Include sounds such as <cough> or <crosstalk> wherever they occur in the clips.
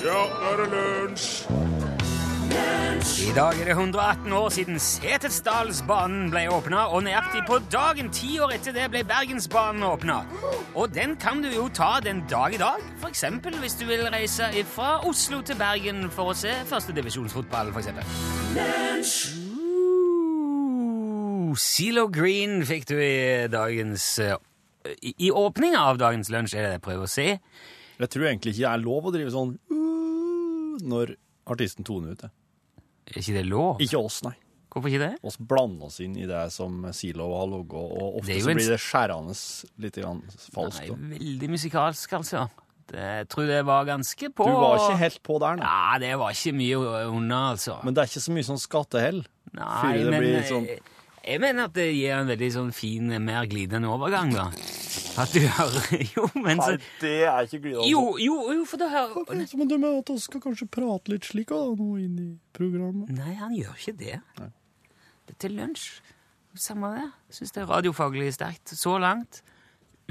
Ja, nå er det lunsj! I dag er det 118 år siden Setesdalsbanen ble åpna, og nøyaktig på dagen ti år etter det ble Bergensbanen åpna. Og den kan du jo ta den dag i dag, f.eks. hvis du vil reise fra Oslo til Bergen for å se førstedivisjonsfotball, f.eks. Uh, Zelo Green fikk du i dagens eh, I, i åpninga av dagens lunsj, er det det jeg prøver å si. Jeg tror egentlig ikke det er lov å drive sånn når artisten toner ut det. Er ikke det lov? Ikke oss, nei. Hvorfor ikke det? oss blander oss inn i det som Silo har ligget, og ofte så blir det skjærende litt grann falskt. Nei, veldig musikalsk, altså. Det, jeg tror det var ganske på Du var ikke helt på der nå. Ja, det var ikke mye unna, altså. Men det er ikke så mye sånn skattehell. Nei, men sånn eh, sånn jeg mener at det gir en veldig sånn fin, mer glidende overgang, da. At du hører <laughs> Jo, men så det er ikke glidende. Jo, jo, jo, for da hører så Men du mener at vi skal kanskje prate litt slik da, nå inn i programmet? Nei, han gjør ikke det. Det er til lunsj. Samme det. Syns det er radiofaglig sterkt så langt.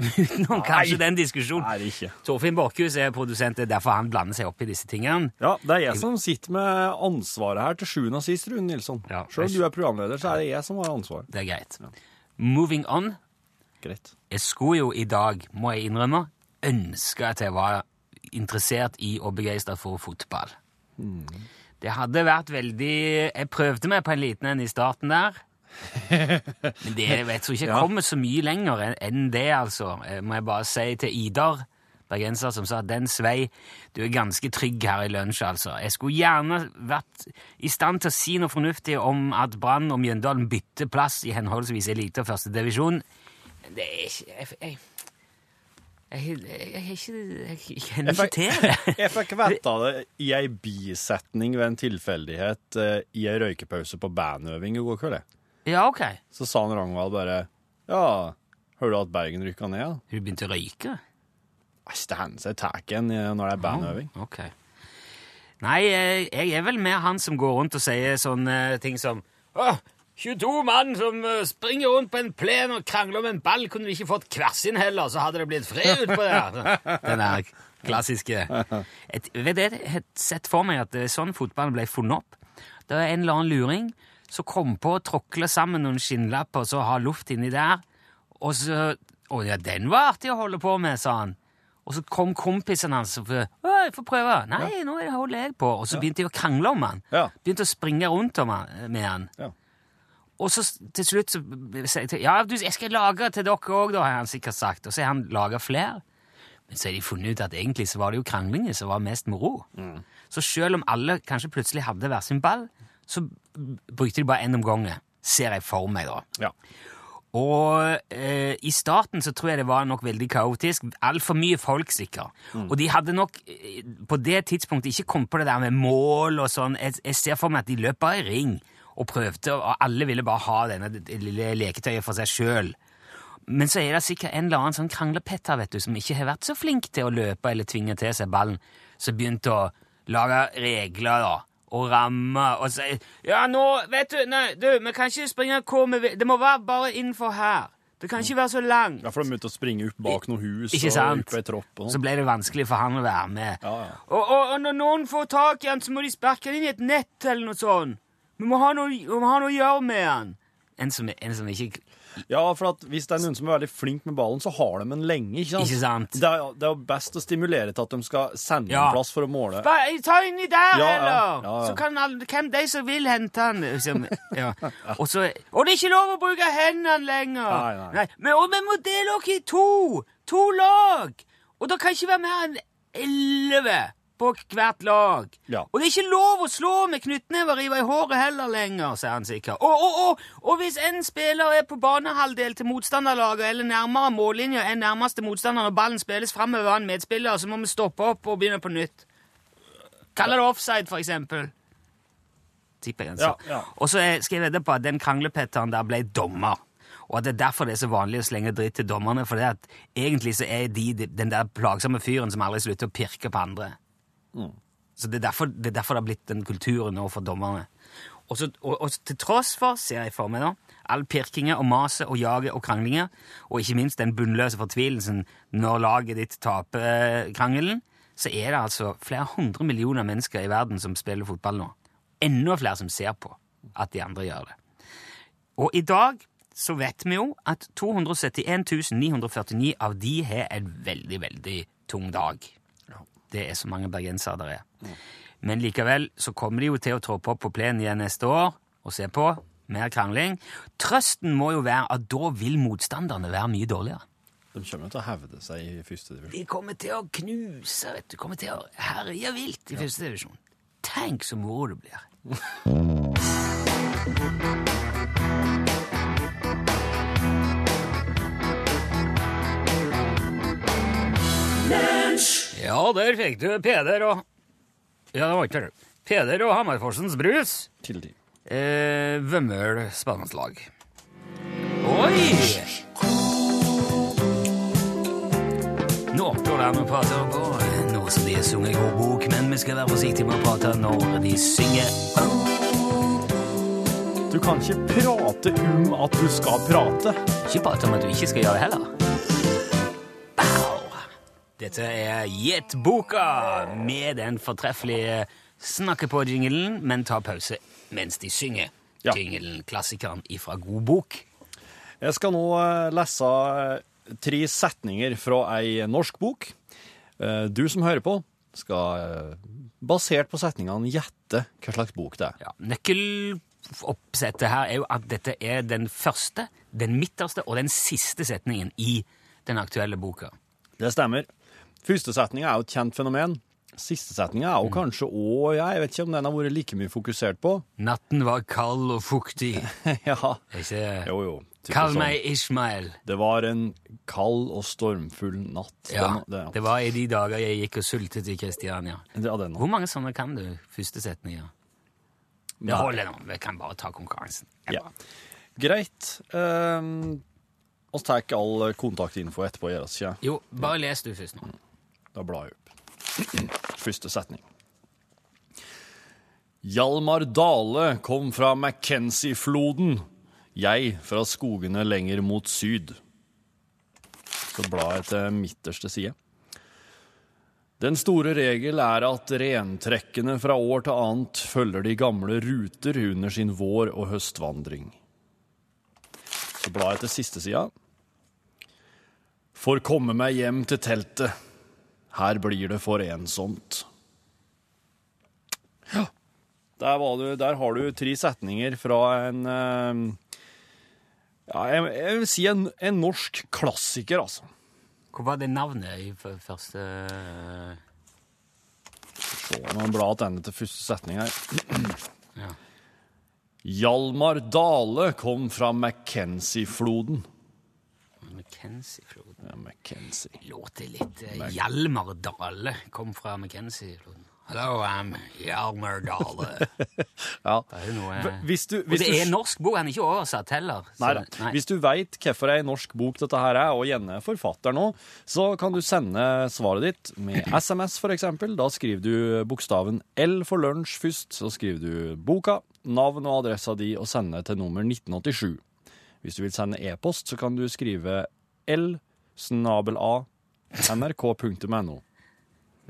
<laughs> Utenom kanskje den diskusjonen. Nei, det er ikke. Torfinn Borchhus er produsent, det er derfor han blander seg opp i disse tingene. Ja, det er jeg som sitter med ansvaret her til sjuende og sist, Rune Nilsson. Ja, Selv om du er programleder, så er det jeg som har ansvaret. Det er greit. Moving on. Greit. Jeg skulle jo i dag, må jeg innrømme, ønske at jeg var interessert i og begeistra for fotball. Det hadde vært veldig Jeg prøvde meg på en liten en i starten der. <laughs> Men det jeg vet så ikke jeg Ja. kommer så mye lenger enn- enn det, altså. Eh, Må jeg bare si til Idar, bergenser, som sa at den svei Du er ganske trygg her i lunsj, altså. Jeg skulle gjerne vært i stand til å si noe fornuftig om at Brann og Mjøndalen bytter plass i henholdsvis elite og førstedivisjon. Det er ikke Jeg, jeg, jeg, jeg, jeg, er kjenner ikke til det. Jeg fikk <laughs> vite det i ei bisetning ved en tilfeldighet eh, i ei røykepause på bandøving i går kveld. Ja, ok. Så sa han Ragnvald bare Ja, hører du at Bergen rykka ned? da?» Har du begynt å røyke? Æsj, det hender seg tar igjen når det er bandøving. Ok. Nei, jeg, jeg er vel mer han som går rundt og sier sånne ting som Åh, 22 mann som eh, springer rundt på en plen og krangler om en ball. Kunne vi ikke fått kvers inn heller, så hadde det blitt fred utpå der. <laughs> Den der klassiske Et, vet du, Jeg har sett for meg at det er sånn fotballen ble funnet opp. Det er en eller annen luring som kom på å tråkle sammen noen skinnlapper og så ha luft inni der. Og så Å ja, den var artig å holde på med, sa han. Og så kom kompisen hans og sa, «Å, jeg får prøve. Nei, nå holder jeg på. Og så begynte de å krangle om han. Ja. Begynte å springe rundt om han, med han. Ja. Og så til slutt så sier jeg til Ja, du, jeg skal lage til dere òg, da, har han sikkert sagt. Og så har han laga flere. Men så har de funnet ut at egentlig så var det jo kranglinger som var mest moro. Så selv om alle kanskje plutselig hadde hver sin ball, så brukte de bare én om gangen. Ser jeg for meg, da. Ja. Og eh, i starten så tror jeg det var nok veldig kaotisk. Altfor mye folk, sikkert. Og de hadde nok eh, på det tidspunktet ikke kommet på det der med mål og sånn. Jeg, jeg ser for meg at de løp bare i ring og prøvde, og alle ville bare ha denne lille leketøyet for seg sjøl. Men så er det sikkert en eller annen sånn kranglepetter vet du, som ikke har vært så flink til å løpe eller tvinge til seg ballen, som begynte å lage regler da, og ramme og si Ja, nå, vet du Nei, du, vi kan ikke springe hvor vi vil. Det må være bare innenfor her. Det kan ikke være så langt. ja, for de begynte å springe opp bak noen hus Ikke og sant? opp på ei tropp og Så sånn. ble det vanskelig for han å være med. Ja, ja. Og, og, og når noen får tak i han, så må de sparke han inn i et nett eller noe sånt. Vi må ha noe, vi må ha noe å gjøre med han. En som, en som ikke Ja, for hvis det er noen som er veldig flink med ballen, så har de den lenge, ikke sant? Ikke sant? Det er, det er jo best å stimulere til at de skal sende Ja. en plass for å måle. Ba, Ta inni der, Ja, ja, ja. Så kan alle, hvem de som vil hente han liksom, ja. og, så, og det er ikke lov å bruke hendene lenger! Nei, nei. Men, og vi må dele oss i to! To lag! Og det kan ikke være mer enn elleve på hvert lag. Ja. Og det er ikke lov å slå med knyttnever i håret heller lenger, sier han sikkert. Og, og, og, og hvis en spiller er på banehalvdel til motstanderlaget eller nærmere mållinja enn nærmeste motstander når ballen spilles framover av en medspiller, så må vi stoppe opp og begynne på nytt. Kaller det offside, for eksempel. Tipper jeg, altså. Ja, ja. Og så skal jeg vedde på at den kranglepetteren der ble dommer. Og at det er derfor det er så vanlig å slenge dritt til dommerne, for det at egentlig så er de- den der plagsomme fyren som aldri slutter å pirke på andre. Så det er, derfor, det er derfor det har blitt den kulturen nå for dommerne. Og, så, og, og til tross for, ser jeg for meg da, all pirkinga og maset og jaget og kranglinga, og ikke minst den bunnløse fortvilelsen når laget ditt taper eh, krangelen, så er det altså flere hundre millioner mennesker i verden som spiller fotball nå. Enda flere som ser på at de andre gjør det. Og i dag så vet vi jo at 271 949 av de har en veldig, veldig tung dag. Det er så mange bergensere der er. Men likevel så kommer de jo til å troppe opp på plenen igjen neste år og se på. Mer krangling. Trøsten må jo være at da vil motstanderne være mye dårligere. De kommer til å hevde seg i første divisjon. De kommer til å knuse, vet du. Kommer til å herje vilt i første divisjon. Tenk så moro det blir. <laughs> Ja, der fikk du Peder og Ja, det var ikke det. Peder og Hammerforsens Brus. Til de. Eh, Vømmøl spanningslag. Oi! Nå går det an å prate på nå som de har sunget god bok, men vi skal være forsiktige med å prate når de synger. Du kan ikke prate om at du skal prate. Ikke prate om at du ikke skal gjøre det heller. Dette er Gjett boka med den fortreffelige snakke på-jingelen, men ta pause mens de synger. Ja. Jingelen, klassikeren ifra God bok. Jeg skal nå eh, lese eh, tre setninger fra ei norsk bok. Eh, Du som hører på, skal basert på setningene gjette hva slags bok det er. Ja, Nøkkeloppsettet her er jo at dette er den første, den midterste og den siste setningen i den aktuelle boka. Det stemmer. Første setninga er jo et kjent fenomen. Siste setninga er jo kanskje òg Jeg vet ikke om den har vært like mye fokusert på. Natten var kald og fuktig. <laughs> ja. Ikke Jo, jo. Kall sånn. meg Ishmael. Det var en kald og stormfull natt. Ja, Den- det, det var i de dager jeg gikk og sultet i Kristiania. ja, Hvor mange sånne kan du? Første setninger. Det holder nå. Vi kan bare ta konkurransen. Ja. Greit. Um, oss tar ikke all kontaktinfo etterpå, gjør oss ikke? Jo, bare les du først nå. Da blar jeg opp. Første setning. Hjalmar Dale kom fra Mackenzie-floden, jeg fra skogene lenger mot syd. Så blar jeg til midterste side. Den store regel er at rentrekkene fra år til annet følger de gamle ruter under sin vår- og høstvandring. Så blar jeg til siste sida. Får komme meg hjem til teltet. Her blir det for ensomt. Ja. Der, var du, der har du tre setninger fra en eh, Ja, jeg, jeg vil si en, en norsk klassiker, altså. Hvor var det navnet i første Se, blar jeg tilbake til første setning her. Ja. <clears throat> Hjalmar Dale kom fra Mackenzie-floden. Mackenzie-floden? Ja, Mackenzie. Låter litt uh, Hjalmar Dale kom fra Mackenzie-floden. Hello, I'm Hjalmar Dale. <laughs> Ja. Det er jo noe Hvis du, Og det er er norsk bok, han er ikke oversatt heller. så- Nei da. Hvis du veit hvorfor ei norsk bok dette her er, og gjerne forfatter nå, så kan du sende svaret ditt med SMS, for eksempel. Da skriver du bokstaven L for lunsj først. Så skriver du boka, navn og adressa di og sender til nummer 1987. Hvis du vil sende e-post, så kan du skrive L snabel A nrk.no.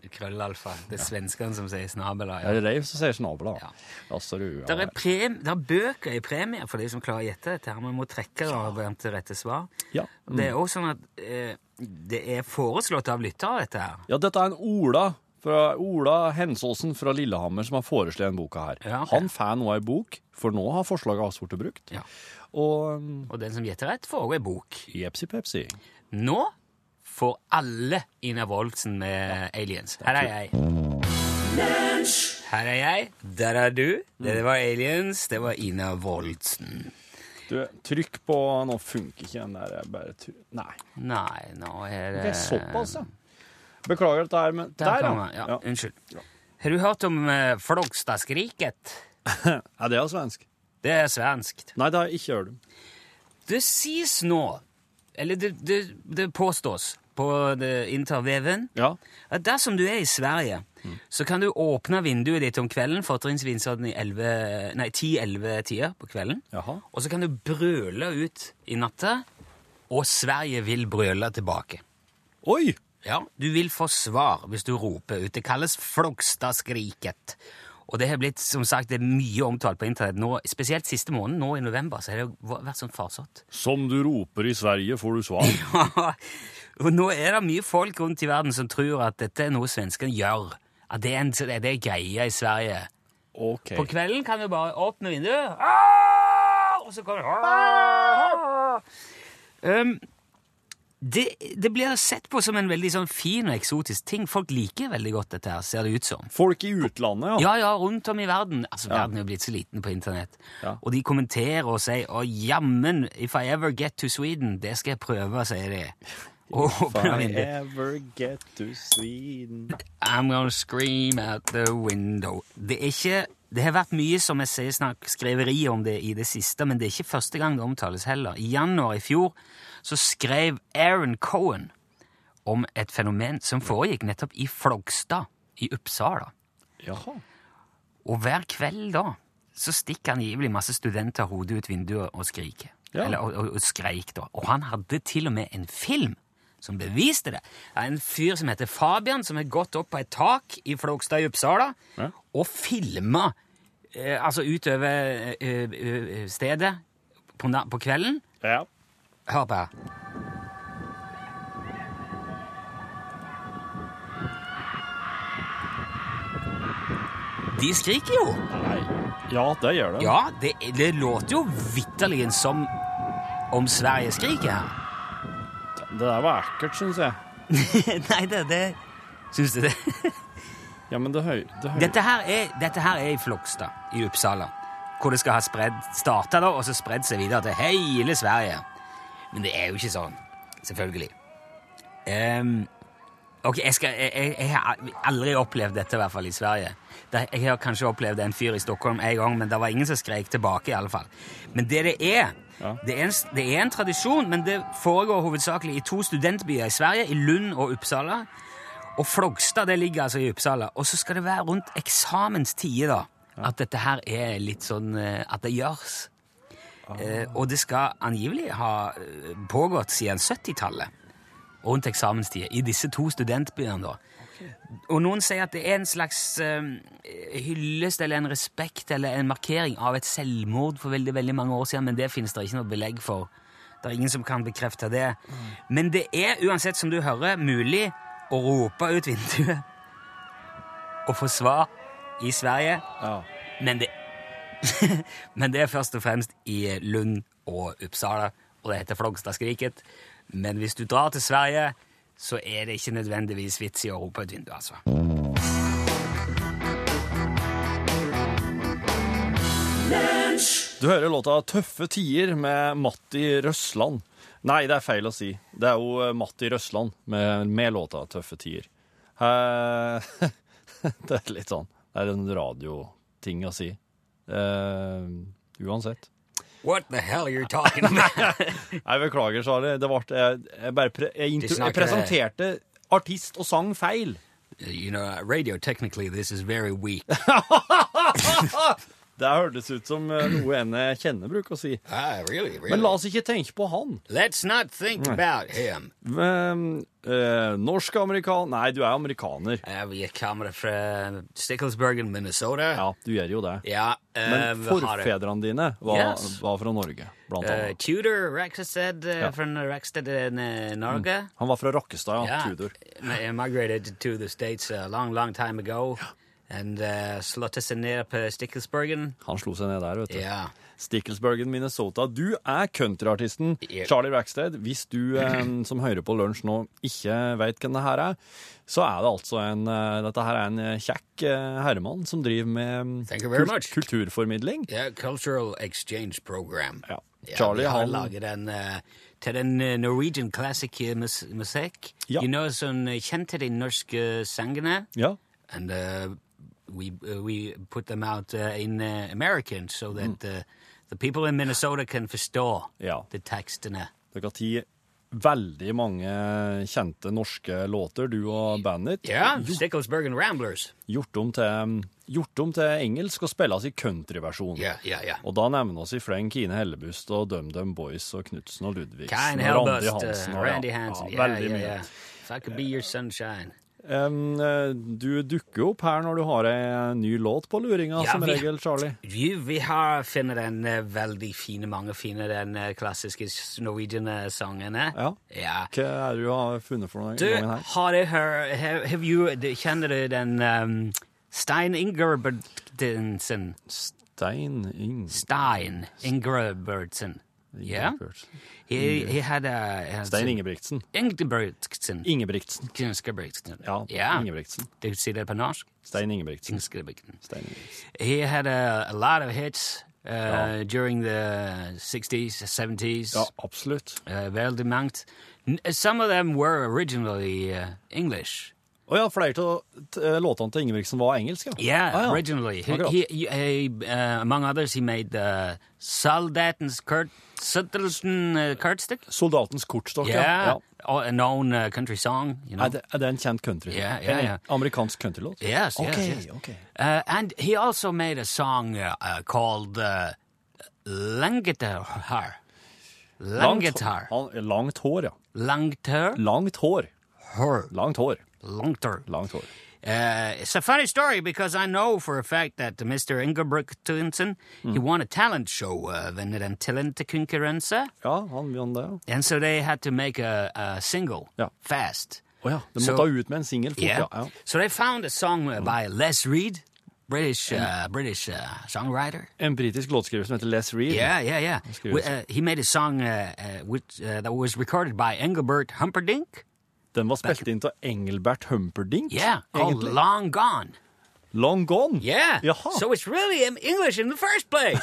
Krøllalfa. Det er svenskene som sier snabel. a. Ja. det er de som sier snabel, a. Ja. Altså, du, ja. Det er, prem, der er bøker i premie for de som klarer å gjette dette. her. Vi må trekke det til rette svar. Ja. Det er også sånn at eh, det er foreslått av lyttere, dette her. Ja, dette er en Ola fra Ola Hensåsen fra Lillehammer som har foreslått denne boka her. Ja, okay. Han får nå ei bok, for nå har forslaget hans blitt brukt. Ja. Og Og den som gjetter rett, får også ei bok. Jepsi Pepsi. Nå får alle Ina Woldsen med Aliens. Her er jeg. Her er jeg. Der er du. Det var Aliens. Det var Ina Woldsen. Du, trykk på Nå funker ikke den der. Jeg bare Nei. Nei, nå er det Det er såpass, ja. Beklager dette her, men Der, man, ja. ja. Unnskyld. Har du hørt om uh, Flogstadskriket? <laughs> ja, det er svensk? Det er svenskt. Nei, det har jeg ikke hørt om. Det sies nå, eller det, det, det påstås på interveven, Ja. at dersom du er i Sverige, så kan du åpne vinduet ditt om kvelden, fortrinnsvis sånn i 10-11 tider på kvelden, Jaha. og så kan du brøle ut i natta, og Sverige vil brøle tilbake. Oi! Ja, du vil få svar hvis du roper ut. Det kalles Flogstadskriket. Og det har blitt som sagt, det er mye omtalt på internett nå, spesielt siste måneden, nå i november. så har det vært sånn farsott. Som du roper i Sverige, får du svar. <laughs> ja, og nå er det mye folk rundt i verden som tror at dette er noe svenskene gjør. At det er en det er greie i Sverige. Ok. På kvelden kan vi bare åpne vinduet, ah! og så kommer ah! um, det, det blir sett på som en veldig sånn fin og eksotisk ting. Folk liker veldig godt dette, her, ser det ut som. Folk i utlandet, ja. Ja, ja, rundt om i verden. Altså, Verden er jo blitt så liten på internett. Ja. Og de kommenterer og sier 'Å, jammen, if I ever get to Sweden, det skal jeg prøve', sier de. If I ever get to Sweden I'm gonna scream out the window. Det er ikke det har vært mye som jeg sier snakk, skriveri om det i det siste, men det er ikke første gang det omtales heller. I januar i fjor så skrev Aaron Cohen om et fenomen som foregikk nettopp i Flogstad i Uppsala. Jaha. Og hver kveld da så stikker angivelig masse studenter hodet ut vinduet og skriker. Ja. Eller, og, og, og skreik, da. Og han hadde til og med en film som beviste det. Det er en fyr som heter Fabian, som har gått opp på et tak i Flogstad i Uppsala Ja. og filma eh, altså utover eh, eh, stedet på, på kvelden. Ja. Hør på her. De skriker jo. Nei. Ja, det gjør det. Ja, det, det låter jo vitterlig som om Sverige skriker her. Det der var ekkelt, syns jeg. <laughs> Nei, det, det Syns du det? Ja, men det høy... Det høy... Dette her er, dette her er i Flogstad i Uppsala, hvor det skal ha spredd, starta da, og så spredd seg videre til hele Sverige. Men det er jo ikke sånn, selvfølgelig. Um, ok, jeg, skal, jeg, jeg, har aldri opplevd dette, i hvert fall i Sverige. Jeg har kanskje opplevd en fyr i Stockholm en gang, men det var ingen som skrek tilbake. i alle fall. Men det det er, Ja. det er, en, det er en tradisjon, men det foregår hovedsakelig i to studentbyer i Sverige, i Lund og Uppsala. Og Flogstad det ligger altså i Uppsala. Og så skal det være rundt eksamenstider da, at dette her er litt sånn eh, At det gjøres. Eh, og det skal angivelig ha eh, pågått siden 70-tallet. Rundt eksamenstider. I disse to studentbyene, da. Og noen sier at det er en slags eh, hyllest eller en respekt eller en markering av et selvmord for veldig veldig mange år siden, men det finnes det ikke noe belegg for. Det er ingen som kan bekrefte det. Men det er uansett, som du hører, mulig å rope ut vinduet og få svar i Sverige, Ja. men det, <laughs> men det er først og fremst i Lund og Uppsala, og det heter Flogstadskriket. Men hvis du drar til Sverige, så er det ikke nødvendigvis vits i å rope ut vinduet, altså. Du hører låta 'Tøffe tider' med Matti Røsland. Nei, det er feil å si. Det er jo eh, Matti Røsland med, med låta 'Tøffe tider'. Eh, <laughs> det er litt sånn Det er en radioting å si. Eh, uansett. What the hell are you talking about? <laughs> Nei, beklager, Charlie. Det ble, jeg, jeg, bare jeg, jeg presenterte artist og sang feil. you know, radio technically this is very weak. <laughs> Det hørtes ut som eh, noe en jeg kjenner bruker å si. Ah, really, really? Men la oss ikke tenke på han. Let's not think about him. Men, eh, Norsk-amerikan... Nei, du er amerikaner. Uh, vi kommer fra Sticklesburgen, Minnesota. Ja, du gjør jo det. Ja, uh, Men forfedrene dine var, Yes. var fra Norge, blant Eh, annet. Tudor Rackstead uh, Ja. fra Rackstead i Norge. Han var fra Rakkestad, ja. ja. Tudor. migrated to the States a long, long time ago. And uh, seg ned på Stickelsbergen. Han slo seg ned der, vet du. Yeah. Stickelsbergen, Minnesota. Du er countryartisten yeah. Charlie Rackstead. Hvis du eh, <clears throat> som hører på lunsj nå ikke veit hvem det her er, så er det altså en eh, Dette her er en eh, kjekk eh, herremann som driver med you kult- kulturformidling. Ja, Cultural Exchange Program. Ja. Charlie, ja, har han laget den uh, til den Norwegian classic musikk. Ja. You know, sånn kjent til de norske sangene. Ja. And uh, we, uh, we put them out uh, in uh, American so that mm. the people in Minnesota can forstå Ja. de tekstene. Dere har tatt veldig mange kjente norske låter, du og bandet ditt. Ja, Gjort, Sticklesburgen Ramblers. gjort, om til, gjort om til engelsk og spilles i countryversjon. Ja, ja, ja. Og da nevner oss i fleng Kine Hellebust og DumDum Boys og Knutsen og Ludvigsen Kine og Randy Hansen. uh, ja, Randy Hansen. Ja, Ja, veldig ja, mye. ja. if I could be your sunshine. Eh, du dukker opp her når du har ei ny låt på luringa, Ja, som regel, Charlie. Vi, vi har funnet den eh, veldig fine, mange fine, den eh, klassiske Norwegian-sangen. Ja. ja. Hva er det du har funnet for noe Du, gangen her? har jeg hørt have, have you, Kjenner du den um, Stein Ingerberdsen? Stein Ing... Stein Ingerberdsen. Yeah. He, he had a... had Stein Ingebrigtsen. Ingebrigtsen. Ingebrigtsen. Ingebrigtsen. Ja, yeah. Ingebrigtsen. Du sier det på norsk? Stein Ingebrigtsen. Ingebrigtsen. Stein Ingebrigtsen. He had a, a lot of hits uh, during the 60s, 70s. Ja, absolutt. Uh, veldig mangt. Some of them were originally uh, English. Å ja, flere av eh, låtene til Ingebrigtsen var engelsk, ja? Yeah, Ah, ja. originally. He, he, he, he, uh, among others, he made uh, Soldatens Kurt Soldaten, uh, Kurtstick. Soldatens kortstokk, ja. Yeah, ja. oh, a known uh, country song. You know. Er, det, er det en kjent country? Ja, ja. En amerikansk countrylåt? Yes, yes, Ok, yes. ok. Uh, and he also made a song uh, called uh, Langetar. Langetar. Langt, langt hår, ja. Langt hår? Langt hår. Her. Langt hår. Langter. Langt hår. Uh, it's a funny story because I know for a fact that Mr. Ingebrigtsen, he won a talent show uh, under den talentkonkurranse. Ja, han vant det. And so they had to make a, a single Ja. fast. Å ja, Så- måtte ut med en singel fort, Yeah. ja. ja. So they found a song uh, by Les Reed, British uh, British uh, songwriter. En britisk låtskriver som heter Les Reed. Yeah, yeah, yeah. We- uh, he made a song uh, uh, which, uh, that was recorded by Engelbert Humperdinck. Den var spilt inn av Engelbert Humperdinck. Yeah, called egentlig. Long Gone. Long Gone. Yeah. Jaha. So it's really in English in the first place.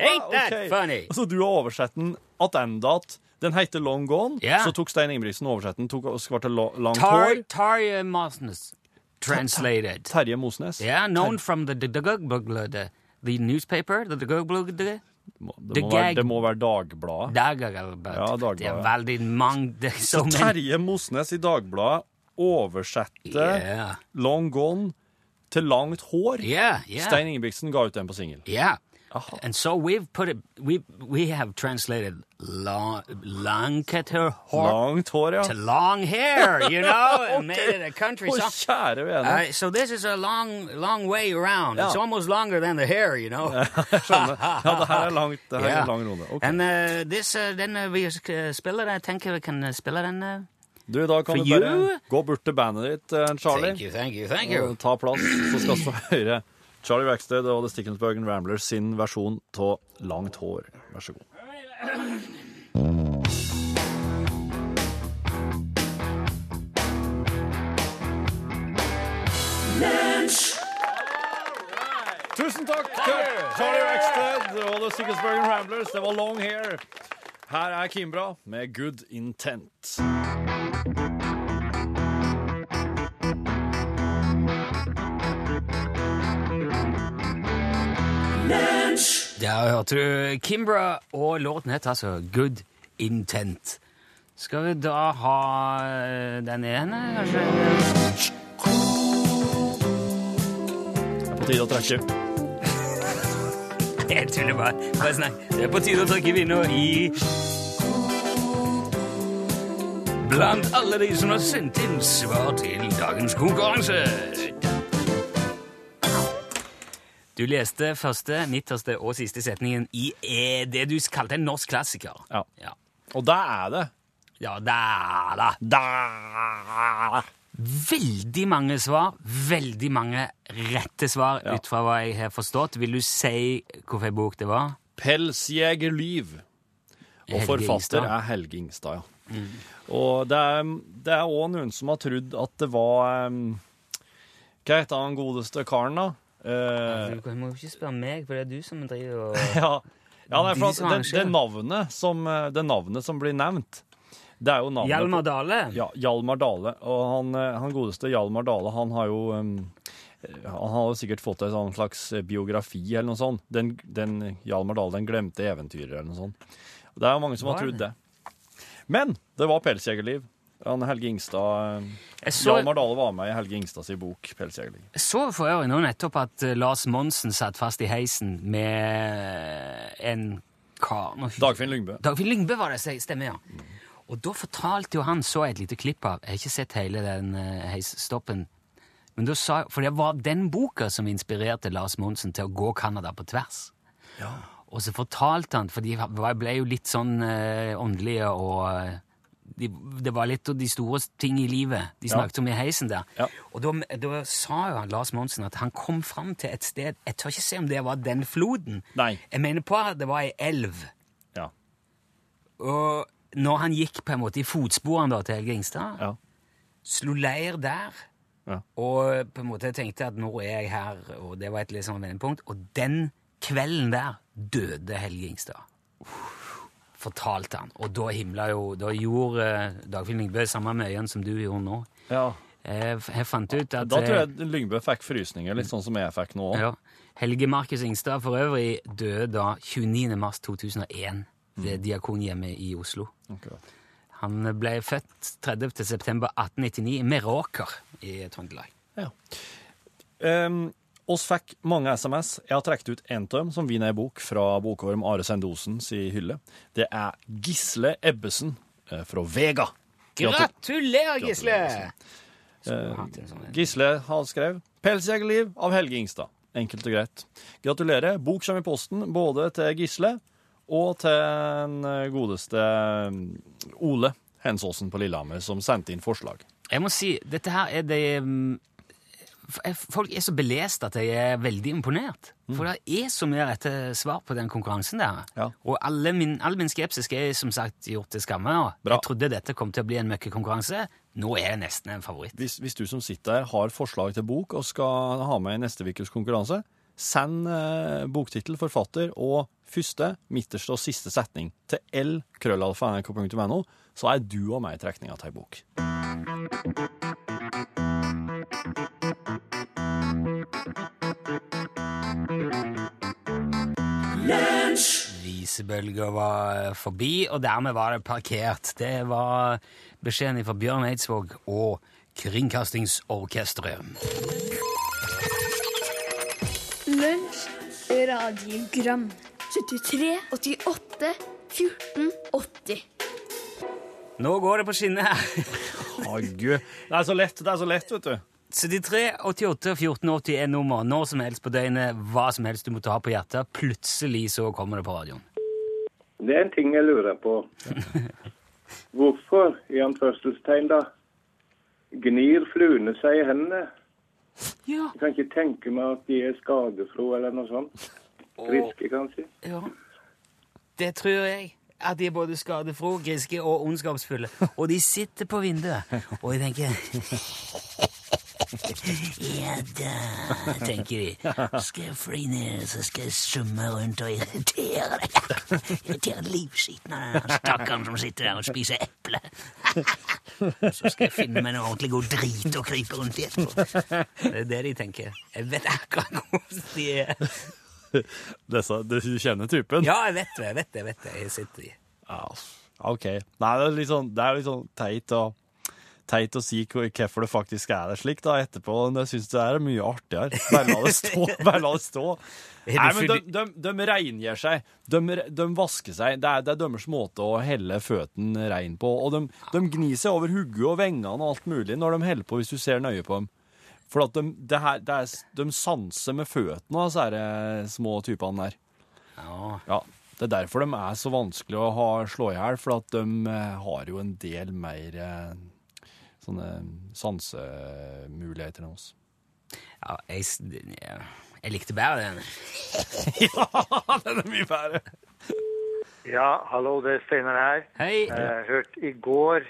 Ain't that okay. funny? Så du har oversett den attendat. Den heter Long Gone. Ja. Så tok Stein Ingebrigtsen oversett den, og skvarte Lang hår. Tarja Mosnes translated. Terje Mosnes. Yeah, known from the, the, the, the newspaper, the, the, the, the Må- Det må, være, det må være Dagbladet. Dagbladet. Ja, Dagbladet. Det er veldig mange så Terje Mosnes i Dagbladet oversette Yeah. Long Gone til Langt hår. Yeah, yeah. Stein Ingebrigtsen ga ut den på singel. Yeah. Aha. And so we've put it, we, we have translated long, long hår Langt hår, ja. to long hair, you know, <laughs> and made it a country song. Oh, kjære vene. Uh, so this is a long, long way around. It's Ja. almost longer than the hair, you know. <laughs> Skjønner. <laughs> Ja, det her er langt. Det her Yeah. er lang runde. Ok. And uh, this, uh, den uh, vi spille, jeg tenker vi kan uh, spille den. Uh, Du, da kan For du bare you? gå bort til bandet ditt, eh, Charlie. thank you, thank you, thank you. ta plass, så skal vi få høre Charlie Rackstead og The Stickensbergen Ramblers sin versjon av Langt hår. Vær så god. Tusen takk til Charlie Rackstead og The Stickensbergen Ramblers. Det var Long Hair. Her er Kimbra med Good Intent. Der hørte du Kimbra, og låten het altså Good Intent. Skal vi da ha uh, den ene, kanskje? Det er på tide å trekke. <laughs> Jeg tuller bare. bare snakk. Det er på tide å trekke vinner i Blant alle de som har sendt inn svar til dagens konkurranse. Du leste første, midterste og siste setningen i eh, det du kalte en norsk klassiker. Ja. Ja, Og det er det. ja da, det. Da. Veldig mange svar, veldig mange rette svar Ja. ut fra hva jeg har forstått. Vil du si hvilken bok det var? Pelsjegerliv. Og Helge forfatter Ingstad. er Helge Ingstad, ja. Og det er, er også noen som har trodd at det var um, Hva heter han godeste karen, da? Eh, Du må jo ikke spørre meg, for det er du som driver og <laughs> ja, ja nei, for at det, det, navnet som, eh, det navnet som blir nevnt, det er jo navnet Hjalmar Dale? Ja, Hjalmar Dale. Og han, eh, han godeste Hjalmar Dale, han har jo um, Han har jo sikkert fått en sånn slags biografi eller noe sånt. Den, den Hjalmar Dale, den glemte eventyrer eller noe sånt. Det er jo mange som har trodd det? det. Men det var pelsjegerliv. Han Helge Ingstad så, Hjalmar Dale var med i Helge Ingstads bok 'Pelsjegling'. jeg så for øvrig nå nettopp at eh, Lars Monsen satt fast i heisen med en kar nå- Dagfinn Lyngbø. Dagfinn Lyngbø var det, stemmer, ja. Og da fortalte jo han, så jeg et lite klipp av Jeg har ikke sett hele den heisstoppen. Men da sa, For det var den boka som inspirerte Lars Monsen til å gå Canada på tvers. Og så fortalte han, for de ble jo litt sånn eh, åndelige og eh, de, Det var litt av de store ting i livet de Ja. snakket om i heisen der. Ja. Og da, da sa jo han Lars Monsen at han kom fram til et sted Jeg tør ikke se om det var den floden. Nei. Jeg mener på at det var ei elv. Ja. Og når han gikk på en måte i fotsporene til Helge Ingstad, Ja. slo leir der, Ja. og på en måte tenkte at nå er jeg her, og det var et litt sånn vendepunkt. Og den kvelden der døde Helge Ingstad. Fortalte han. Og da himla jo Da gjorde uh, Dagfinn Lyngbø samme med øynene som du gjorde nå. ja. Jeg, jeg fant ut at Da tror eh, jeg Lyngbø fikk frysninger, litt sånn som jeg fikk nå ja, Helge Markus Ingstad for øvrig døde da 29. mars 2001 ved Diakonhjemmet i Oslo. Han ble født 30. september 1899 i Meråker i Trøndelag. Ja. Um, oss fikk mange SMS. Jeg har trukket ut en av dem som vinner ei bok fra bokorm Are Sendosens i hylle. Det er Gisle Ebbesen eh, fra Vega. Gratulerer, Gisle! Gisle har skrevet 'Pelsjegerliv' av Helge Ingstad. Enkelt og greit. Gratulerer. Bok kommer i posten både til Gisle og til den eh, godeste eh, Ole Hensåsen på Lillehammer, som sendte inn forslag. Jeg må si, dette her er det mm, eh, Folk er så belest at jeg er veldig imponert. For det er så mye rette svar på den konkurransen der. Ja. Og alle min, all min skepsis er som sagt gjort til skamme. Jeg trodde dette kom til å bli en møkkekonkurranse. Nå er jeg nesten en favoritt. Hvis, hvis du som sitter der har forslag til bok og skal ha med i neste ukes konkurranse, send eh, boktittel, forfatter og første, midterste og siste setning til l-krøllalfa.nrk.no, så er du og meg i trekninga til ei bok. Visebølga var forbi, og dermed var det parkert. Det var beskjeden fra Bjørn Eidsvåg og Kringkastingsorkesteret. Lunsj, radiogram 73, 88, 14, 80 Nå går det på skinner her. Å, gud. Det er så lett, det er så lett, vet du. 73, 88 og 1480 er nummer. Når som helst på døgnet, hva som helst du måtte ha på hjertet. Plutselig så kommer det på radioen. Det er en ting jeg lurer på. <laughs> Hvorfor, i anførselstegn da, gnir fluene seg i hendene? Ja, Jeg kan ikke tenke meg at de er skadefro eller noe sånt. Friske, kanskje. ja. Det tror jeg. At de er både skadefro, griske og ondskapsfulle. Og de sitter på vinduet, og jeg tenker <laughs> Ja da, tenker de. Skal jeg fly ned, så skal jeg summe rundt og irritere deg. Irritere livskiten av den stakkaren som sitter der og spiser eple. Så skal jeg finne meg noe ordentlig god drit å krype rundt i etterpå. Det er det de tenker. Jeg vet akkurat hvordan de er. Dessa, du kjenner typen? Ja, jeg vet det, jeg vet det, jeg vet det. Jeg sitter i. Ja, OK. Nei, det er litt sånn, det er litt sånn teit å, teit å si hvorfor det faktisk er det slik da etterpå. Men jeg syns det er mye artigere. Bare la det stå. <laughs> Bare la det stå. Nei, men de, de, de rengjør seg. De, de vasker seg. Det er, det er deres måte å helle føttene rein på. Og de, de gnir seg over hodet og vengene og alt mulig når de heller på, hvis du ser nøye på dem. For at de, det her, det er, de sanser med føttene, disse her, eh, små typene der. Ja. Ja, det er derfor de er så vanskelig å ha, slå i hjel, for at de eh, har jo en del mer eh, sånne sansemuligheter enn oss. Ja, jeg, jeg likte bedre den. <laughs> ja, den er mye bedre. Ja, hallo, det er Steinar her. Hei. Jeg hørte i går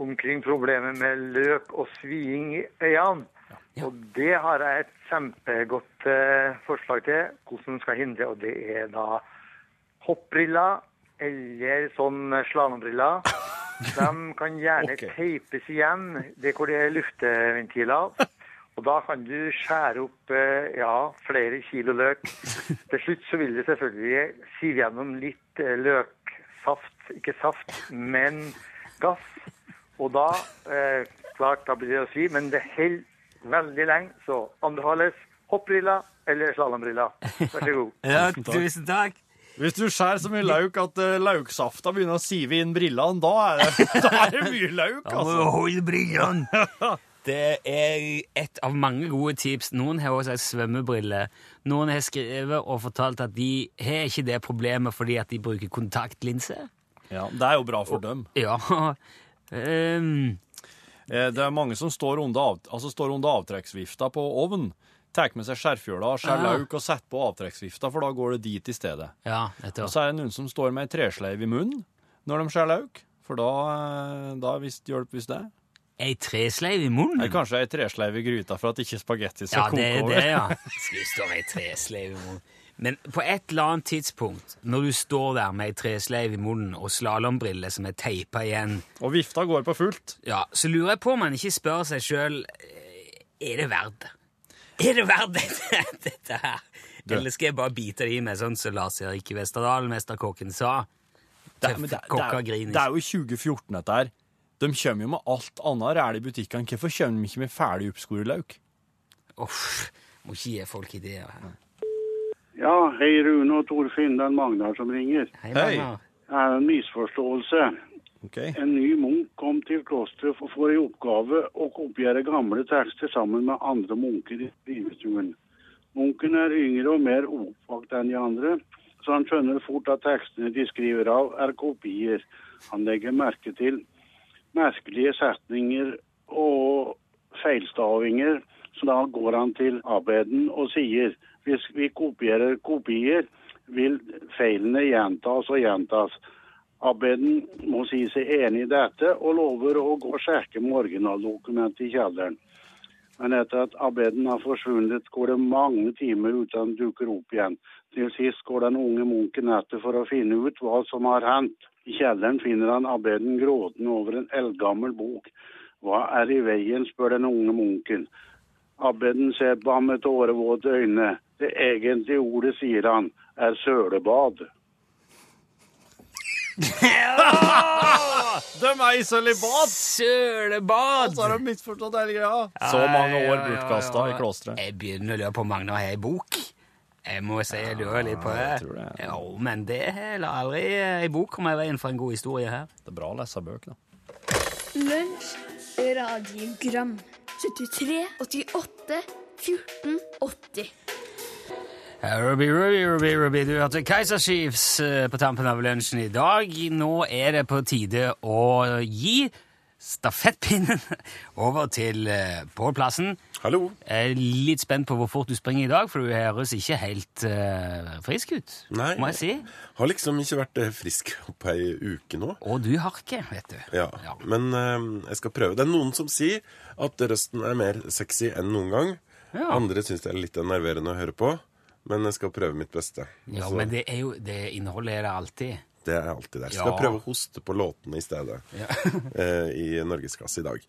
omkring problemet med løk og sviing i øynene. Ja. Og det har jeg et kjempegodt eh, forslag til hvordan man skal hindre, og det er da hoppbriller eller sånn slalåmbriller. De kan gjerne okay. teipes igjen det hvor det er lufteventiler. Og da kan du skjære opp eh, ja, flere kilo løk. Til slutt så vil det selvfølgelig sive gjennom litt eh, løksaft, ikke saft, men gass. Og da, eh, klart, da blir det å svi, men det holder veldig lenge, så anbefales hoppbriller eller slalåmbriller. Vær så god. <laughs> Ja, tusen takk. Hvis du skjærer så mye lauk at uh, lauksafta begynner å sive inn brillene, da er det, <laughs> da er det mye lauk, altså. Hold brillene! <laughs> Det er et av mange gode tips. Noen har også ei svømmebrille. Noen har skrevet og fortalt at de har ikke det problemet fordi at de bruker kontaktlinse. Ja, Det er jo bra for dem. Ja. <laughs> ehm, Eh, Det er mange som står under, av, altså står under avtrekksvifta på ovnen. Tar med seg skjærfjøla, skjærer lauk og setter på avtrekksvifta, for da går det dit i stedet. ja, Og så er det noen som står med ei tresleiv i munnen når de skjærer lauk, for da, eh, da visst hjelper visst det. Ei tresleiv i munnen? Eller kanskje ei tresleiv i gryta for at ikke spagetti skal Ja, det koke er over. det, ja. <laughs> Skal stå med ei tresleiv i munnen? Men på et eller annet tidspunkt, når du står der med ei tresleiv i munnen og slalåmbriller som er teipa igjen, Og vifta går på fullt. ja, så lurer jeg på om man ikke spør seg sjøl Er det verdt det? Er det verdt dette, <laughs> dette her? Eller skal jeg bare bite det i meg, sånn som Lars Erik Westerdal, mesterkokken, sa? Det, det, det, er, det er jo 2014 dette her. De kommer jo med alt annet ræl i butikkene. Hvorfor kommer de ikke med ferdig oppskåret lauk? Uff, må ikke gi folk ideer her. Ja, hei Rune og Torfinn, det er Magnar som ringer. Hei. Magnar. Det er en misforståelse. Ok. En ny munk kom til klosteret for få i oppgave å kopiere gamle tekster sammen med andre munker i skrivestuen. Munken er yngre og mer oppvakt enn de andre, så han skjønner fort at tekstene de skriver av, er kopier. Han legger merke til merkelige setninger og feilstavinger, så da går han til abbeden og sier hvis vi kopierer kopier, vil feilene gjentas og gjentas. Abbeden må si seg enig i dette og lover å gå og sjekke originaldokumentet i kjelleren. Men etter at abbeden har forsvunnet, går det mange timer uten han dukker opp igjen. Til sist går den unge munken etter for å finne ut hva som har hendt. I kjelleren finner han abbeden gråtende over en eldgammel bok. Hva er i veien, spør den unge munken. Abbeden ser på ham med tårevåte øyne. Det egentlige ordet, sier han, er sølebad. <laughs> De er i sølibat! Sølebad! Så har de misforstått hele greia. Så mange år bortkasta i klosteret. Jeg begynner å lure på om Magnar har ei bok. Jeg må si jeg lurer litt på det. jeg tror det. Ja, men det la aldri ei bok komme i veien for en god historie her. Det er bra å lese bøker, da. Lunsj, radiogram 73, 88, 14, 80 Ruby, Ruby, Ruby, Ruby. Du hørte Keiser Chiefs eh, på tampen av lunsjen i dag. Nå er det på tide å gi stafettpinnen <laughs> over til eh, Pål Plassen. Hallo. Jeg er litt spent på hvor fort du springer i dag, for du høres ikke helt uh, frisk ut, Nei, må jeg si. Har liksom ikke vært frisk på ei uke nå. Og du har ikke, vet du. Ja, Ja. Men uh, jeg skal prøve. Det er noen som sier at røsten er mer sexy enn noen gang. Ja. Andre syns det er litt enerverende å høre på. Men jeg skal prøve mitt beste. Ja, Så men det er jo det innholdet er det alltid. det er alltid der. Ja. Skal jeg prøve å hoste på låtene i stedet Ja. <laughs> eh, i Norgesklasse i dag.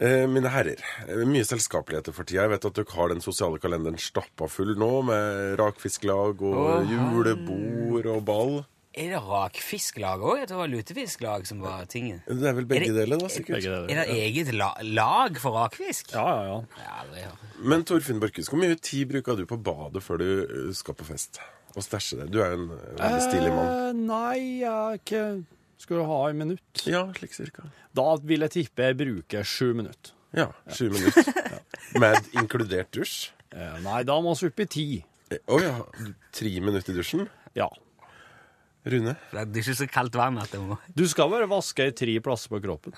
Eh, mine herrer, eh, mye selskapeligheter for tida. Jeg vet at dere har den sosiale kalenderen stappa full nå, med rakfisklag og oh, julebord og ball. Er det rakfisklag òg? Det var lutefisklag som var tingen. Det er vel begge Er det- deler, da, sikkert. Begge Er det eget la lag for rakfisk? Ja, ja, ja. ja. Men Torfinn Børkhus, hvor mye tid bruker du på badet før du uh, skal på fest? Og stæsje det? Du er jo en veldig stilig mann. Eh, nei, jeg er ikke Skal du ha en minutt? Ja, slik cirka. Da vil jeg tippe jeg bruker sju minutter. Ja, sju minutter. <laughs> Med inkludert dusj? Eh, nei, da må vi opp i ti. Eh, oh, ja, tre minutter i dusjen? Ja. Rune? Det er ikke så kaldt vann at det må Du skal bare vaske i tre plasser på kroppen.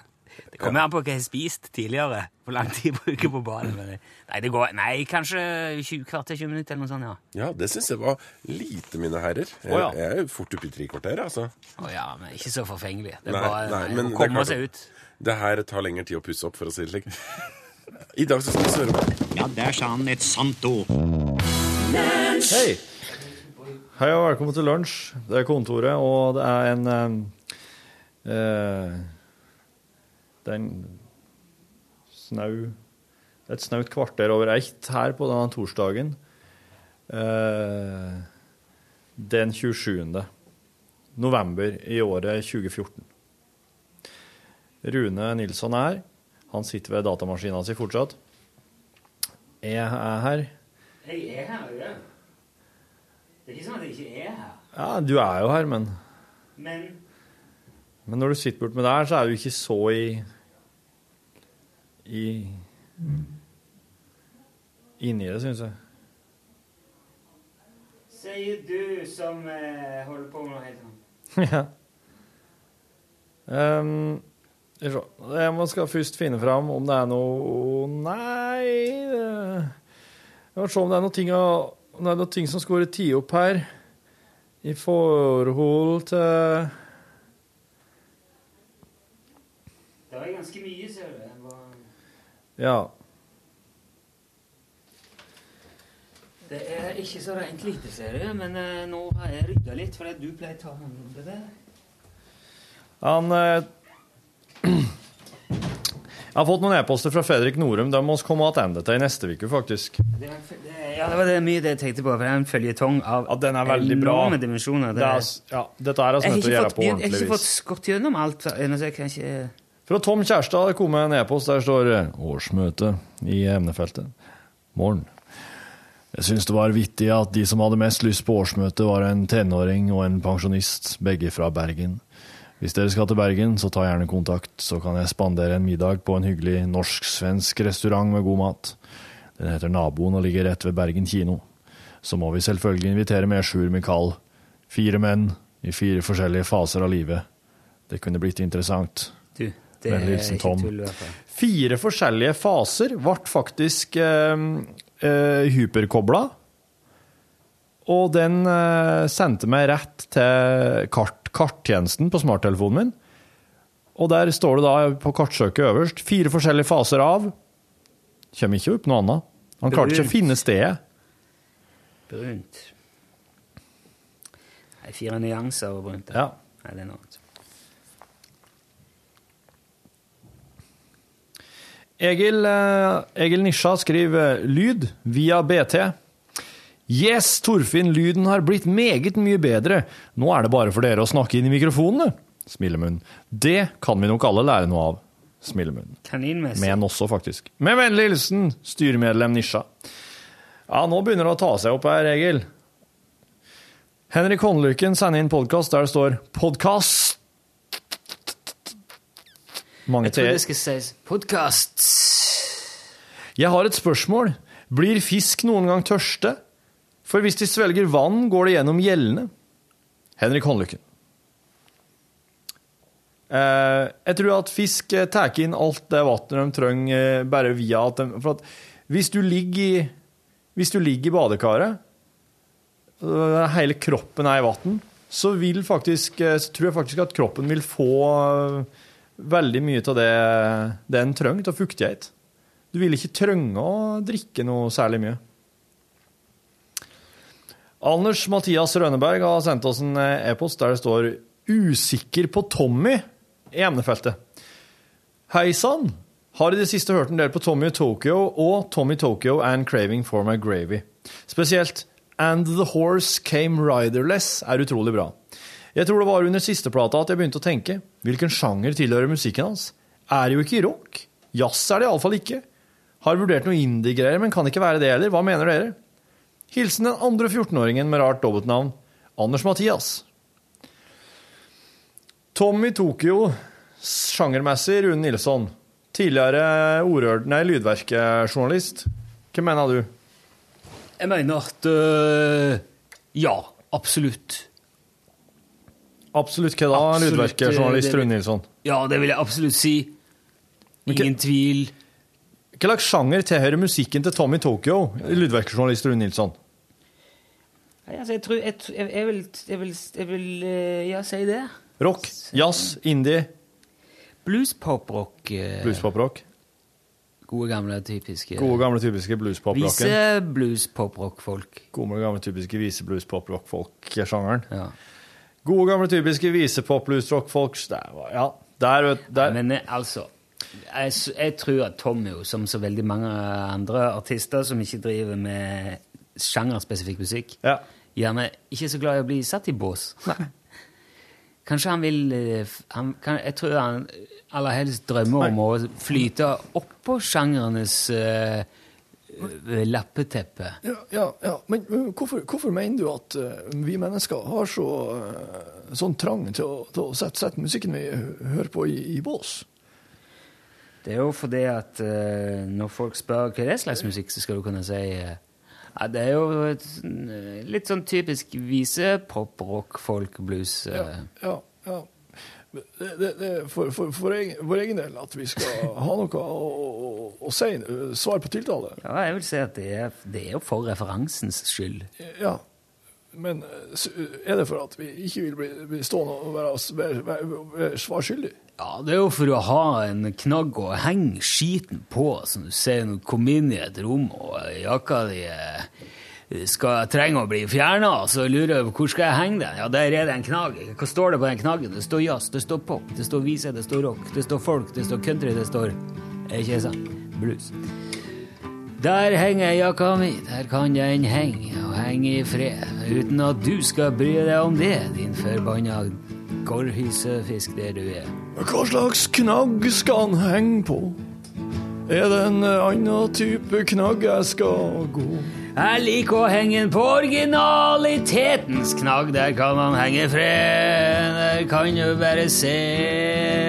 Det kommer an på hva jeg har spist tidligere. Hvor lang tid jeg bruker på badet. Nei, det går Nei, kanskje 20, kvarter 20 minutter eller noe sånt, ja. Ja, det syns jeg var lite, mine herrer. Jeg, oh, ja. jeg er jo fort oppe i tre kvarter, altså. Å ja, men ikke så forfengelig. Det er Nei, bare nei, nei, men å komme seg ut. Det her tar lengre tid å pusse opp, for å si det slik. I dag så skal vi søre på Ja, der sa han et sant ord. Hei! Hei og velkommen til lunsj. Det er kontoret, og det er en eh, Det er en snau Et snaut kvarter over ett her på denne torsdagen. Eh, den 27. november i året 2014. Rune Nilsson er her. Han sitter ved datamaskina si fortsatt. Jeg er her. Hei, Jeg er her, ja. Det er ikke sånn at jeg ikke er her. Ja, du er jo her, men Men Men når du sitter bort med der, så er du ikke så i i Inni det, syns jeg. sier du som eh, holder på med noe helt annet. <laughs> ja. Um, skal vi se. jeg må skal først finne fram om det er noe Nei det- Jeg må se om det er noe ting, å- det er da ting som skulle være tatt opp her i forhold til Det var ganske mye, ser du. Var- Ja. Det er ikke så rent lite, ser du, men eh, nå har jeg rydda litt, fordi du pleier å ta hånd om det der. Han eh, <clears throat> Jeg har fått noen e-poster fra Fredrik Norum. De må vi komme tilbake til i neste uke, faktisk. Det er, det ja, det var det mye det jeg tenkte på, for det er en føljetong av Ja, den er veldig bra. enorme dimensjoner. Det er, ja, dette er altså nødt til å gjøre på jeg har ikke fått gått gjennom alt så jeg kan ikke Fra Tom Kjærstad kom kom en e-post der står 'Årsmøte' i emnefeltet. Morgen. Jeg syns det var vittig at de som hadde mest lyst på årsmøte, var en tenåring og en pensjonist, begge fra Bergen. Hvis dere skal til Bergen, så ta gjerne kontakt, så kan jeg spandere en middag på en hyggelig norsk-svensk restaurant med god mat. Den heter Naboen og ligger rett ved Bergen kino. Så må vi selvfølgelig invitere med Sjur Mikael. Fire menn i fire forskjellige faser av livet. Det kunne blitt interessant. Du, det er ikke tull, i hvert fall. Fire forskjellige faser ble faktisk eh, eh, hyperkobla. Og den eh, sendte meg rett til kart, karttjenesten på smarttelefonen min. Og der står det da på kartsøket øverst fire forskjellige faser av. Kommer ikke opp noe annet. Han klarte ikke å finne stedet. Brunt. Nei, fire nyanser over brunt. Ja. Nei, det er noe annet. Egil, eh, Egil Nisja skriver lyd via BT. Yes, Torfinn, lyden har blitt meget mye bedre. Nå er det bare for dere å snakke inn i mikrofonene. Smilemunn. Det kan vi nok alle lære noe av. Smilemunn. Kaninmessig. Men også, faktisk. Med vennlig hilsen styremedlem Nisja. Ja, nå begynner det å ta seg opp her, Egil. Henrik Håndlykken sender inn podkast der det står 'podkast'. Mange Jeg tror t-er. det skal sies podkast. Jeg har et spørsmål. Blir fisk noen gang tørste? For hvis de svelger vann, går det gjennom gjellene. Henrik Håndlykken. Eh, jeg tror at fisk eh, tar inn alt det vannet de trenger, eh, bare via at de For at hvis du ligger i, hvis du ligger i badekaret, hele kroppen er i vann, så vil faktisk Så tror jeg faktisk at kroppen vil få veldig mye av det, det en trenger av fuktighet. Du vil ikke trenge å drikke noe særlig mye. Anders Mathias Rønneberg har sendt oss en e-post der det står 'usikker på Tommy' emnefeltet. Hei sann! Har i det siste hørt en del på Tommy Tokyo og Tommy Tokyo and Craving for my gravy. Spesielt 'And the Horse Came Riderless' er utrolig bra. Jeg tror det var under siste plata at jeg begynte å tenke hvilken sjanger tilhører musikken hans. Er jo ikke rock. Jazz er det iallfall ikke. Har vurdert noe indie-greier, men kan ikke være det heller. Hva mener dere? Hilsen den andre 14-åringen med rart dobbeltnavn, Anders Mathias. Tommy Tokyo, sjangermessig Rune Nilsson. Tidligere ordhør... Nei, lydverkejournalist. Hva mener du? Jeg mener at øh, Ja, absolutt. Absolutt hva da, Absolutt, lydverkejournalist det- Rune Nilsson? Ja, det vil jeg absolutt si. Ingen tvil. Hva slags sjanger tilhører musikken til Tommy Tokyo, lydverkejournalist Rune Nilsson? Nei, altså, jeg tror Jeg, jeg, jeg vil, jeg vil, jeg vil øh, ja, si det. Rock, jazz, indie, Blues, pop, rock. Blues bluespoprock. Gode, gamle, typiske Gode, gamle, typiske bluespoprocken. Vise blues, pop, rock-folk. Gode, gamle, typiske vise-blues-pop-rock-folk-sjangeren. Ja. Gode, gamle, typiske vise-pop-blues-rock-folk. Ja, der, vet der. Men eh, altså jeg, jeg tror at Tom jo, som så veldig mange andre artister som ikke driver med sjangerspesifikk musikk, Ja. gjerne ikke er så glad i å bli satt i bås. <laughs> Kanskje han vil eh, han, kan, Jeg tror han aller helst drømmer om å flyte oppå sjangernes uh, lappeteppe. Ja, ja, ja. Men hvorfor, hvorfor mener du at uh, vi mennesker har så, uh, sånn trang til å, til å sette, sette musikken vi hører på, i, i bås? Det er jo fordi at når folk spør hva det er slags musikk, så skal du kunne si ja, det er jo et, eh, litt sånn typisk vise pop, rock, folk, blues. Ja, Ja, ja. Det, det, for, for, for egen, vår egen del at vi skal ha noe å, å, å si, uh, svar på tiltale. Ja, jeg vil si at det er, det er jo for referansens skyld. Ja, men er det for at vi ikke vil bli, bli stående og være, være, være, være svar skyldig? Ja, det er jo for å ha en knagg å henge skiten på, som du ser når du kommer inn i et rom og jakka di eh, skal trenge å bli fjerna, så lurer jeg på hvor skal jeg henge den. Ja, der er det en knagg. Hva står det på den knaggen? Det står jazz, det står pop, det står vise, det står rock, det står folk, det står country, det står Ikke sant? Blues. Der henger jakka mi, der kan den henge og henge i fred, uten at du skal bry deg om det, din forbanna gårdhysefisk det du er. Hva slags knagg skal han henge på? Er det en uh, annen type knagg jeg skal gå? Jeg liker å henge på originalitetens knagg. Der kan han henge i fred. Der kan du bare se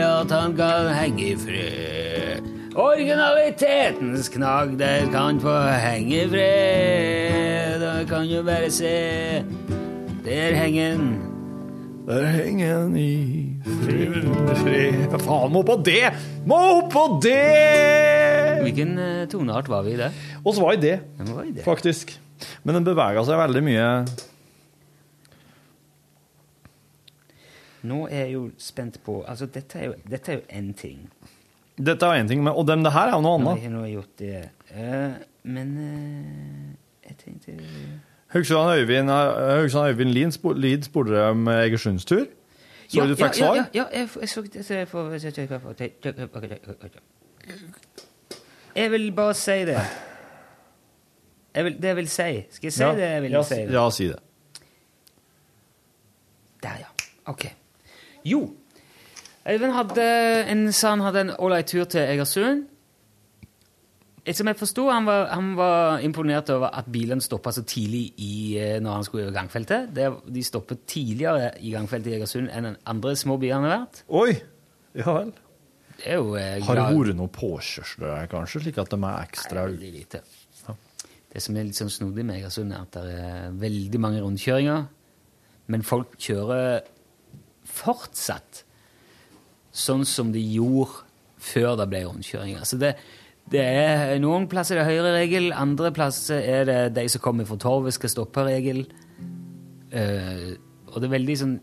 at han kan henge i fred. Originalitetens knagg, der kan få henge i fred. Der kan du bare se. Der henger den. Der henger en i fred, fred. Faen, må på det! Må på det! Hvilken eh, toneart var vi i det? Og var det, i det. faktisk. Men den bevega seg veldig mye. Nå er jeg jo spent på Altså, dette er jo, dette er jo én ting. Dette er én ting, men, og den, det her er jo noe annet. Nå har jeg gjort det. Eh, men eh, jeg tenkte Haugesund Øyvind, Øyvind Lien spor, Lid spurte om Egersunds-tur. Så du fikk svar? Ja, ja, jeg, jeg så det. så Jeg, vil bare si det. Jeg vil, det jeg vil si. Skal jeg si det jeg vil ja, si? Det? Ja, si det. Der, ja. Ok. Jo. Øyvind hadde en, sa han hadde en ålreit tur til Egersund. Som jeg forsto, han, var- han var imponert over at bilene stoppa så tidlig i, eh, når han skulle over gangfeltet. Det, de stoppet tidligere i gangfeltet i Egersund enn andre små biler han har vært. Oi! Ja vel. Det er jo eh, Har det vært noen påkjørsler der, kanskje, slik at de er ekstra Veldig lite. Det som er litt sånn snodig med Egersund, er at det er veldig mange rundkjøringer. Men folk kjører fortsatt sånn som de gjorde før det ble rundkjøringer. Så det, det er, noen plasser er det høyreregel, andre plasser er det de som kommer fra torvet, skal stoppe-regel. Uh, og det er veldig sånn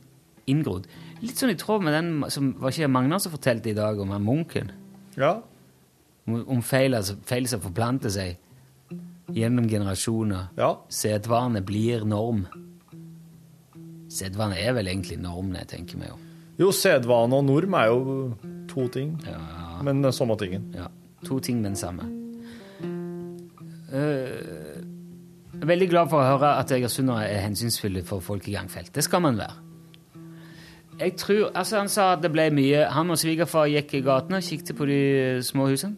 inngrodd. Litt sånn i tråd med den som var ikke Magnar som fortalte i dag om han munken Ja. om om feil, altså, feil som forplanter seg gjennom generasjoner. Ja. Sedvane blir norm. Sedvane er vel egentlig normene, tenker vi jo. Jo, sedvane og norm er jo to ting, Ja, men samme tingen. ja. To ting, den samme. Eh, jeg er veldig glad for å høre at egersundere er hensynsfulle for folk i gangfelt. Det skal man være. Jeg tror, altså Han sa at det ble mye Han og svigerfar gikk i gatene og kikket på de små husene.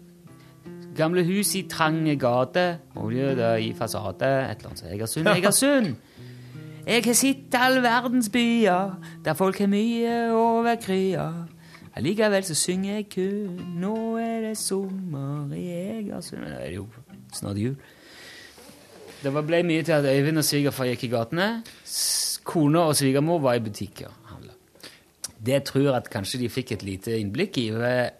Gamle hus i trange gater, olje i fasade, et eller annet. Egersund, <laughs> Egersund! Jeg har sett all verdens byer, der folk har mye over krya. Allikevel så synger jeg kun, nå er det sommer i Egersund. Men det er jo snart jul. Det ble mye til at Øyvind og svigerfar gikk i gatene. Kona og svigermor var i butikker og handla. Det tror jeg at kanskje de fikk et lite innblikk i ved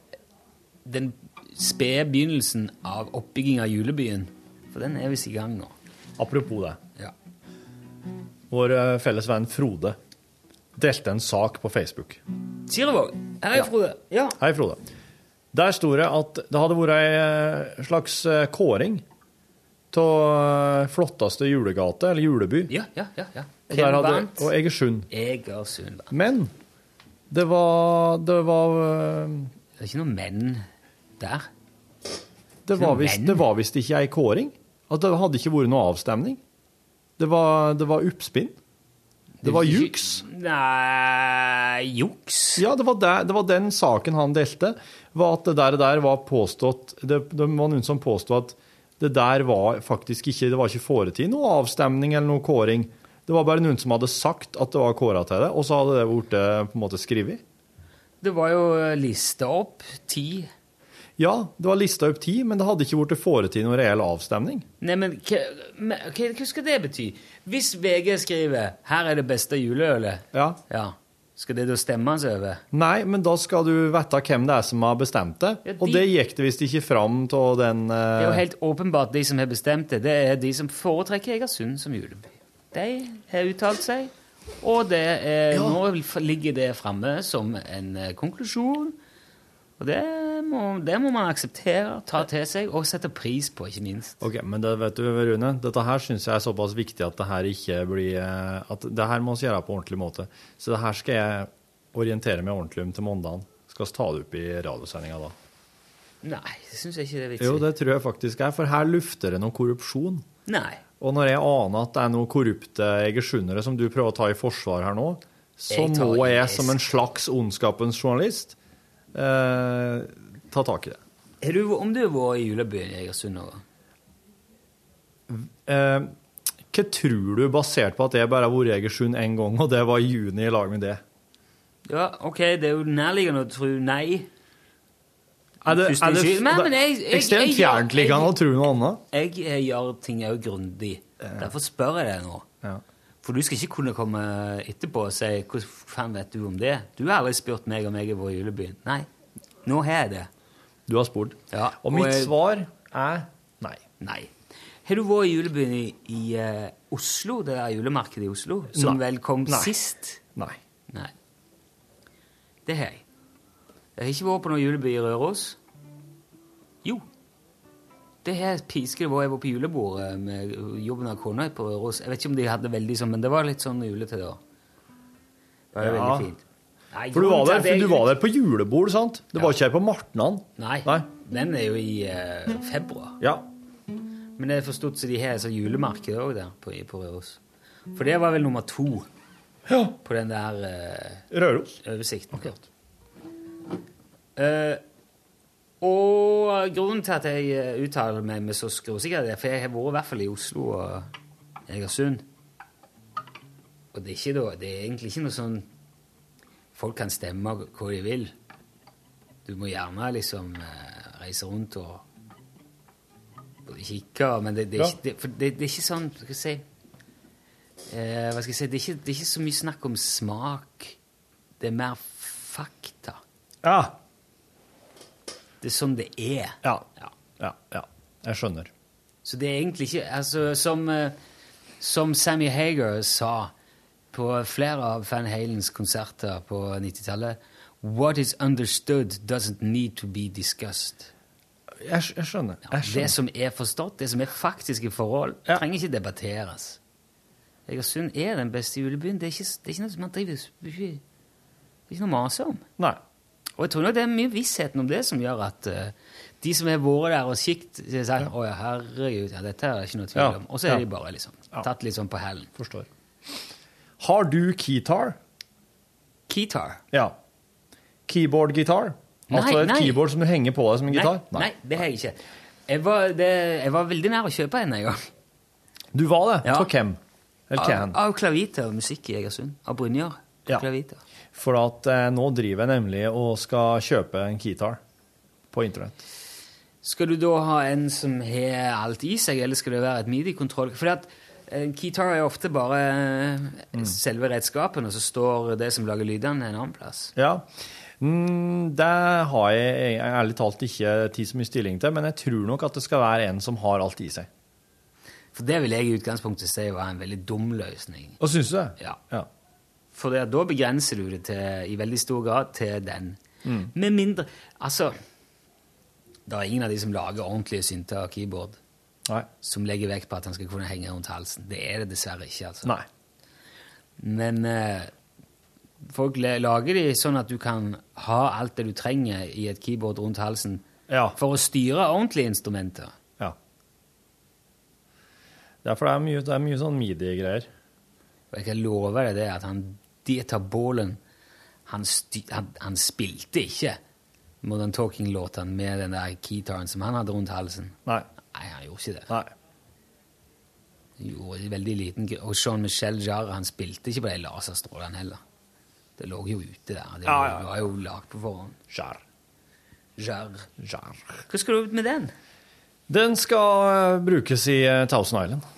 den spede begynnelsen av oppbygging av julebyen. For den er visst i gang nå. Apropos det. Ja. Vår eh, felles venn Frode delte en sak på Facebook. Silovåg. Hei, Frode. Ja. Hei, Frode. Der sto det at det hadde vært ei eh, slags eh, kåring av flotteste julegate, eller juleby. Ja, ja, ja. ja. Der hadde, og Egersund. Egersund. vant. Men det var Det var, eh, Det er ikke noe menn der. det var visst det var visst ikke ei kåring. At det hadde ikke vært noe avstemning. Det var, det var oppspinn. Det var juks. Nei Juks? Ja, det var, der, det var den saken han delte, var at det der, der var påstått det, det var noen som påstod at det der var faktisk ikke Det var ikke foretatt noe avstemning eller noe kåring. Det var bare noen som hadde sagt at det var kåra til det, og så hadde det blitt eh, skrevet. Det var jo lista opp ti Ja, det var lista opp ti, men det hadde ikke blitt foretatt noen reell avstemning. Nei, men hva, hva, skal det bety? Hvis VG skriver 'Her er det beste juleølet', Ja. ja, skal det da stemmes over? Nei, men da skal du vite hvem det er som har bestemt det. Ja, de- Og det gikk det visst ikke fram av den Det er jo helt åpenbart de som har bestemt det, det er de som foretrekker Egersund som juleby. De har uttalt seg, og det er, nå ligger det framme som en eh, konklusjon. Og det må, det må man akseptere, ta til seg og sette pris på, ikke minst. Ok, men det vet du, Rune, dette her syns jeg er såpass viktig at det her ikke blir eh, At det her må vi gjøre på ordentlig måte. Så det her skal jeg orientere meg ordentlig om til mandagen. Skal vi ta det opp i radiosendinga da? Nei, det syns jeg ikke det er vits i. Jo, det tror jeg faktisk er, for her lufter det noe korrupsjon. Nei. Og når jeg aner at det er noen korrupte egersundere som du prøver å ta i forsvar her nå, så Jeg må jeg som en slags ondskapens journalist ta tak i det. Har du, om du har vært i julebyen i Egersund noen gang? Eh, hva tror du, basert på at jeg bare har vært i Egersund én gang, og det var i juni i lag med det? Ja, OK, det er jo nærliggende å tro nei. Er det, er det, men, men jeg- jeg- ekstremt fjerntliggende å tro noe annet? Jeg jeg, gjør ting òg grundig. Derfor spør jeg deg nå. Ja. For du skal ikke kunne komme etterpå og si 'Hva faen vet du om det?' Du har aldri spurt meg om jeg har vært i julebyen. Nei. Nå har jeg det. Du har spurt. Ja, Og mitt jeg- svar er nei. Nei. Har du vært i julebyen i, i uh, Oslo, det der julemarkedet i Oslo, som Nei. vel kom Nei. sist? Nei. Nei. Det har jeg. Jeg har ikke vært på noen juleby i Røros. Jo. Det her pisker piskelig vært. Jeg var på julebordet med jobben av kona på Røros. Jeg vet ikke om de hadde veldig sånn, men det var litt sånn julete da. Det var Ja. veldig fint. Nei, For du var der, for du var der på julebord, sant? Du var ikke her på Martnan? Nei, Nei. den er jo i uh, februar. Ja. Men jeg har forstått så de har sånt julemarked òg der på, på Røros. For det var vel nummer to Ja. på den der uh, Røros. oversikten. Eh, og grunnen til at jeg eh, uttaler meg med så skråsikkerhet, er for jeg har vært i hvert fall i Oslo og Egersund. Og det er, ikke da, det er egentlig ikke noe sånn Folk kan stemme hva de vil. Du må gjerne liksom eh, reise rundt og kikke, men det, det, er ikke, det, det, er ikke sånn Hva skal jeg si eh, Hva skal jeg si det er, ikke, det er ikke så mye snakk om smak. Det er mer fakta. Ja. Det er sånn det er. Ja. Ja. Ja. Jeg skjønner. Så det er egentlig ikke altså, som, eh, som Sammy Hager sa på flere av Van Halens konserter på 90-tallet What is understood doesn't need to be discussed. Jeg, jeg skjønner. Jeg Det som er forstått, det som er faktiske forhold, Ja. trenger ikke debatteres. Egersund er den beste julebyen. Det er ikke, det er ikke noe man driver er det er ikke noe å mase om. Nei. Og jeg tror nok det er mye vissheten om det som gjør at uh, de som har vært der og sikt, sier sånn Å ja, herregud, ja, dette er det ikke noe tvil om. Og så er de bare liksom tatt litt sånn på hælen. Forstår. Har du keytar? Keytar. Ja. Keyboard-gitar? Nei, Altså et nei. keyboard som du henger på deg som en Nei, gitar? nei, det har jeg ikke. Jeg var, det, jeg var veldig nær å kjøpe en en gang. Du var det? Ja. For hvem? Eller Av, hvem? av Klavita og musikk i Egersund. Av Brynjar. Ja. For at eh, nå driver jeg nemlig og skal kjøpe en keytar på internett. Skal du da ha en som har alt i seg, eller skal det være et midi-kontroll? For at en keytar er ofte bare eh, selve redskapen, og så står det som lager lydene, en annen plass. Ja. Mm, det har jeg, jeg ærlig talt ikke tid så mye stilling til, men jeg tror nok at det skal være en som har alt i seg. For det vil jeg i utgangspunktet si var en veldig dum løsning. Og syns du det? Ja. Ja. For det, da begrenser du det til, i veldig stor grad til den. Med mindre Altså, det er ingen av de som lager ordentlige synter og keyboard, Nei. som legger vekt på at han skal kunne henge rundt halsen. Det er det dessverre ikke, altså. Nei. Men eh, folk lager de sånn at du kan ha alt det du trenger i et keyboard rundt halsen Ja. for å styre ordentlige instrumenter. ja. Derfor det er mye, det er mye sånn medie-greier. Og jeg kan love deg det at han Dieter Bohlen han, han, han spilte ikke Modern Talking-låtene med den der keytaren som han hadde rundt halsen. Nei. Nei, han gjorde ikke det. Nei. Han gjorde veldig liten Og Jean-Michel Jarre han spilte ikke på de laserstrålene heller. Det lå jo ute der. Det var, ja, ja. var jo lagd på forhånd. Jarre. Jarre. Jarre. Hva skal du ut med den? Den skal eh, brukes i eh, Thousand Island.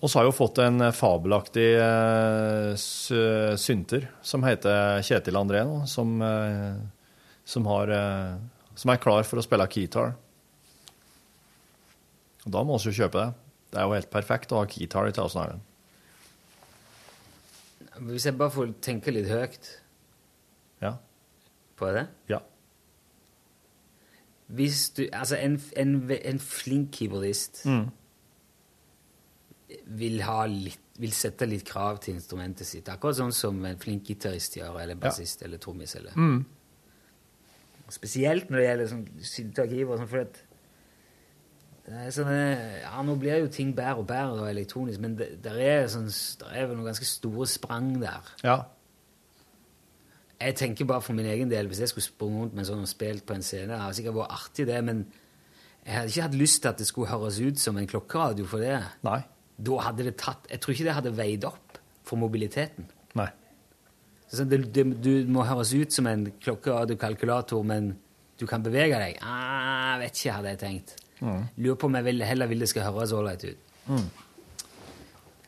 Og så har jeg jo fått en eh, fabelaktig eh, synter som heter Kjetil André nå, som, eh, som, har, eh, som er klar for å spille keytar. Og da må vi jo kjøpe det. Det er jo helt perfekt å ha keytar i Island. Hvis jeg bare får tenke litt høyt Ja. på det Ja. Hvis du Altså, en, en, en flink keyboardist Mm. Vil, ha litt, vil sette litt krav til instrumentet sitt. Akkurat sånn som en flink gitarist gjør, eller bassist eller trommis. Eller. Mm. Spesielt når det gjelder sånn synte og. Sånn, for at sånne, ja, Nå blir jo ting bedre og bedre og elektronisk, men det, der er, sånn, der er vel noen ganske store sprang der. Ja. Jeg tenker bare for min egen del, hvis jeg skulle sprunget rundt med en sånn og spilt på en scene, det hadde sikkert vært artig det, men jeg hadde ikke hatt lyst til at det skulle høres ut som en klokkeradio for det. Nei. Da hadde det tatt Jeg tror ikke det hadde veid opp for mobiliteten. Nei. Så det, det, du må høres ut som en klokke og kalkulator, men du kan bevege deg. Ah, vet ikke, hadde jeg tenkt. Mm. Lurer på om jeg vil, heller vil det skal høres ålreit ut. Mm.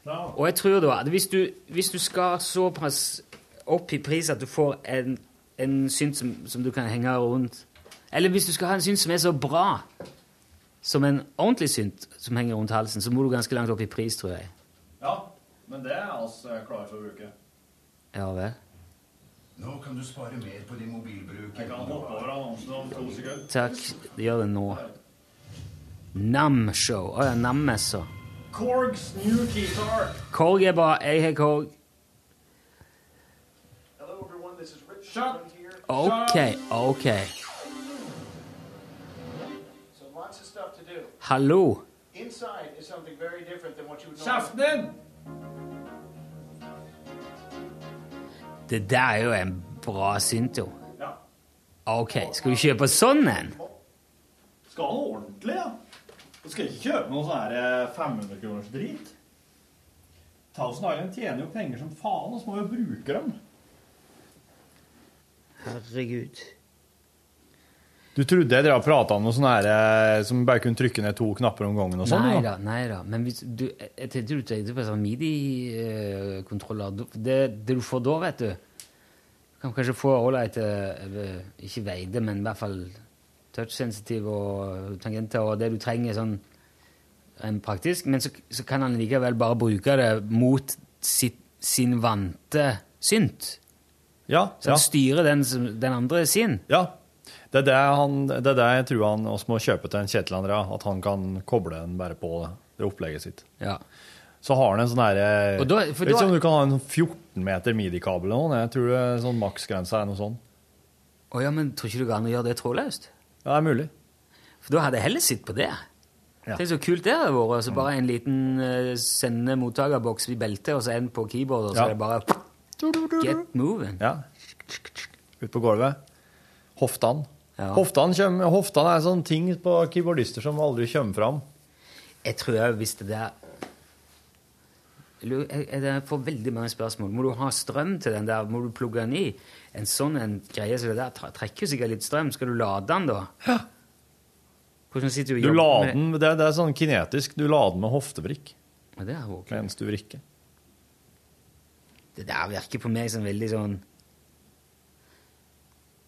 Og jeg tror da at hvis du, hvis du skal såpass opp i pris at du får en, en synt som, som du kan henge rundt Eller hvis du skal ha en synt som er så bra som en ordentlig synt som henger rundt halsen, så må du ganske langt opp i pris, tror jeg. Ja, men det er altså klar for å bruke. Ja vel? Nå kan du spare mer på din mobilbruk. Jeg kan hoppe over annonsen om to sekunder. Takk. Gjør det nå. Nam-show. Å ja, Nam-messa. Korgs new guitar. Korg er bra. Jeg har Korg. Shut. OK, OK. Kjeften din! Det der er jo en bra synt, jo. Ja. OK, skal vi kjøpe sånn en? Skal han ordentlig, ja? Du skal ikke kjøpe noe sånn 500 kroners drit. Thousand Island tjener jo penger som faen, og så må vi jo bruke dem. Herregud. Du trodde dere prata om noe sånn her eh, som bare kunne trykke ned to knapper om gangen og sånn? Nei da? nei da. Men hvis du, tenkte du tenkte på sånn midi-kontroller. Det, det du får da, vet du Du kan kanskje få ålreite etter Ikke veide, men i hvert fall touch-sensitive og tangenter og det du trenger sånn rent praktisk. Men så, så kan han likevel bare bruke det mot sitt, sin vante synt. Ja, Så han ja. styrer den, den andre sin. Ja. Det er det, han, det er det jeg tror han også må kjøpe til en Kjetil André. At han kan koble den bare på det, opplegget sitt. Ja. Så har han en sånn herre Og Vet ikke om du kan ha en 14 meter midi-kabel eller noe. Jeg tror det er sånn maksgrensa er noe sånn. Å ja, men tror ikke du går an å gjøre det trådløst? Ja, det er mulig. For da hadde jeg heller sett på det. Ja. Tenk så kult det hadde vært. Altså bare en liten uh, sende-mottakerboks i beltet, og så en på keyboard, og så Ja. er det bare get moving. Ja. Ut på gulvet. Hoftene. Ja. Hoftene, kommer- hoftene er sånne ting på keyboardister som aldri kommer fram. Jeg tror jeg visste det Jeg får veldig mange spørsmål. Må du ha strøm til den der? Må du plugge den i? En sånn en greie som det der trekker jo sikkert litt strøm. Skal du lade den, da? Ja. Hvordan sitter du og Du jobber med den, det, det er sånn kinetisk. Du lader den med hoftebrikk Ja, det er ok. mens du vrikker. Det der virker på meg som veldig sånn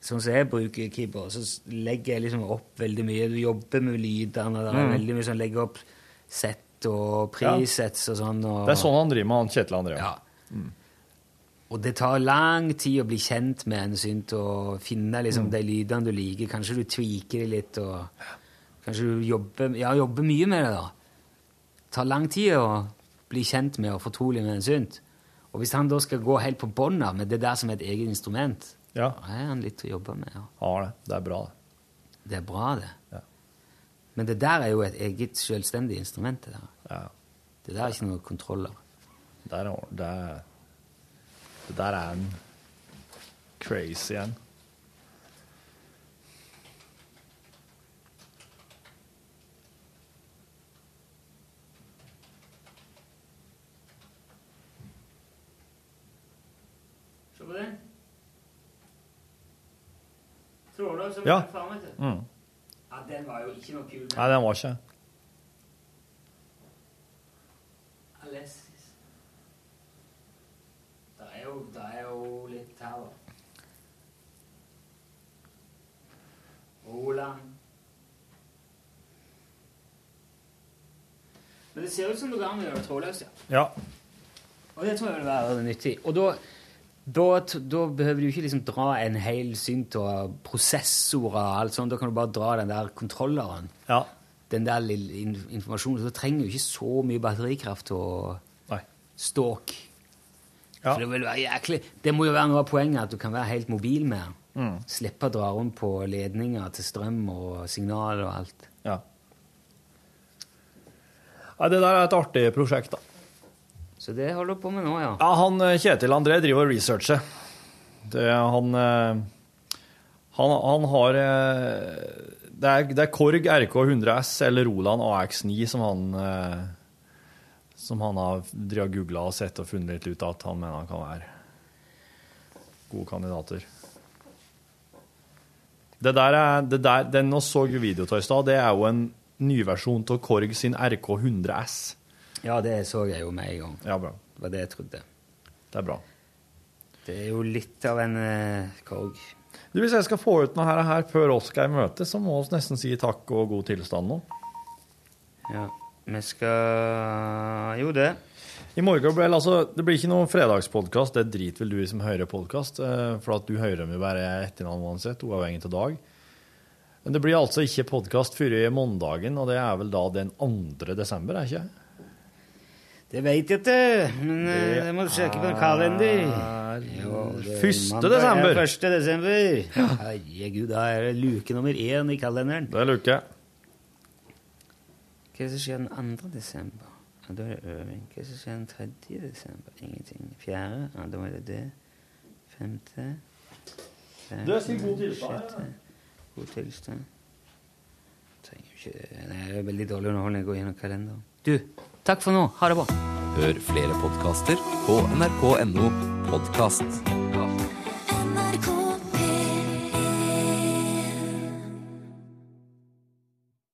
Sånn som jeg bruker keyboard, så legger jeg liksom opp veldig mye. Du jobber med lydene, det er Mm. veldig mye sånn legger opp sett og presets og sånn. Og, Det er sånn han driver med, han Kjetil Andrea. Ja. Og det tar lang tid å bli kjent med en synt og finne liksom Mm. de lydene du liker. Kanskje du tweaker det litt, og kanskje du jobber, ja, jobber mye med det. da. Det tar lang tid å bli kjent med og fortrolig med en synt. Og hvis han da skal gå helt på bånn med det der som et eget instrument, ja. Da har han litt å jobbe med. Ja. Har det. Er bra, det. Det er bra, det. Ja. Men det der er jo et eget selvstendig instrument. Det der, ja. det der er ikke noe kontroll over. Det, det der er en crazy en. Se på det. Trådløs som Ja. er faen, vet du. Mm. Ja, den var jo ikke noe kul. Men. Nei, den var ikke Alessis. Det er jo, det er jo litt her, da. Roland. Men det ser ut som du går an å gjøre ja. Ja. Og det tror jeg vil være nyttig. Og da, da, da behøver du ikke liksom dra en hel synt og prosessorer og alt sånt. Da kan du bare dra den der kontrolleren. Ja. Den der lille informasjonen. Så trenger du ikke så mye batterikraft og Nei. ståk. Ja. For det vil være jæklig. Det må jo være noe av poenget, at du kan være helt mobil med den. Mm. Slippe å dra rundt på ledninger til strøm og signal og alt. Ja. Nei, det der er et artig prosjekt, da. Så det holder du på med nå, ja. Ja, han eh, Kjetil André driver og researcher. Det, han, eh, han Han har eh, Det er, det er Korg RK100S eller Roland AX9 som han Som han har googla og sett og funnet litt ut at han mener han kan være gode kandidater. Det der er, det der, Den vi så video av i stad, det er jo en nyversjon av Korg sin RK100S. Ja, det så jeg jo med en gang. Ja, bra. Det var det jeg trodde. Det er bra. Det er jo litt av en uh, korg. Du, Hvis jeg skal få ut noe her, her før oss skal i møte, så må vi nesten si takk og god tilstand nå. Ja, vi skal Jo, det. I morgen blir, altså, Det blir ikke noen fredagspodkast, det driter vel du i som hører podkast. For at du hører dem jo bare etter hverandre uansett, uavhengig av dag. Men det blir altså ikke podkast før i mandagen, og det er vel da den 2. desember, er ikke det? Det vet jeg ikke, men eh, Det det må du sjekke på en kalender. er Jo, det er første desember. er første desember. Herregud, da er det luke nummer én i kalenderen. Det er luke. Hva er det som skjer den 2. desember? Ja, da er det øving. Hva er det som skjer den 3. desember? Ingenting. Fjerde? Ja, da er det det. Femte? Du, er sin god tilstand, Ja. God tilstand. Trenger ikke Det er veldig dårlig underholdning å gå gjennom kalenderen. Du, takk for nå. Ha det bra. Hør flere podkaster på nrk.no podkast.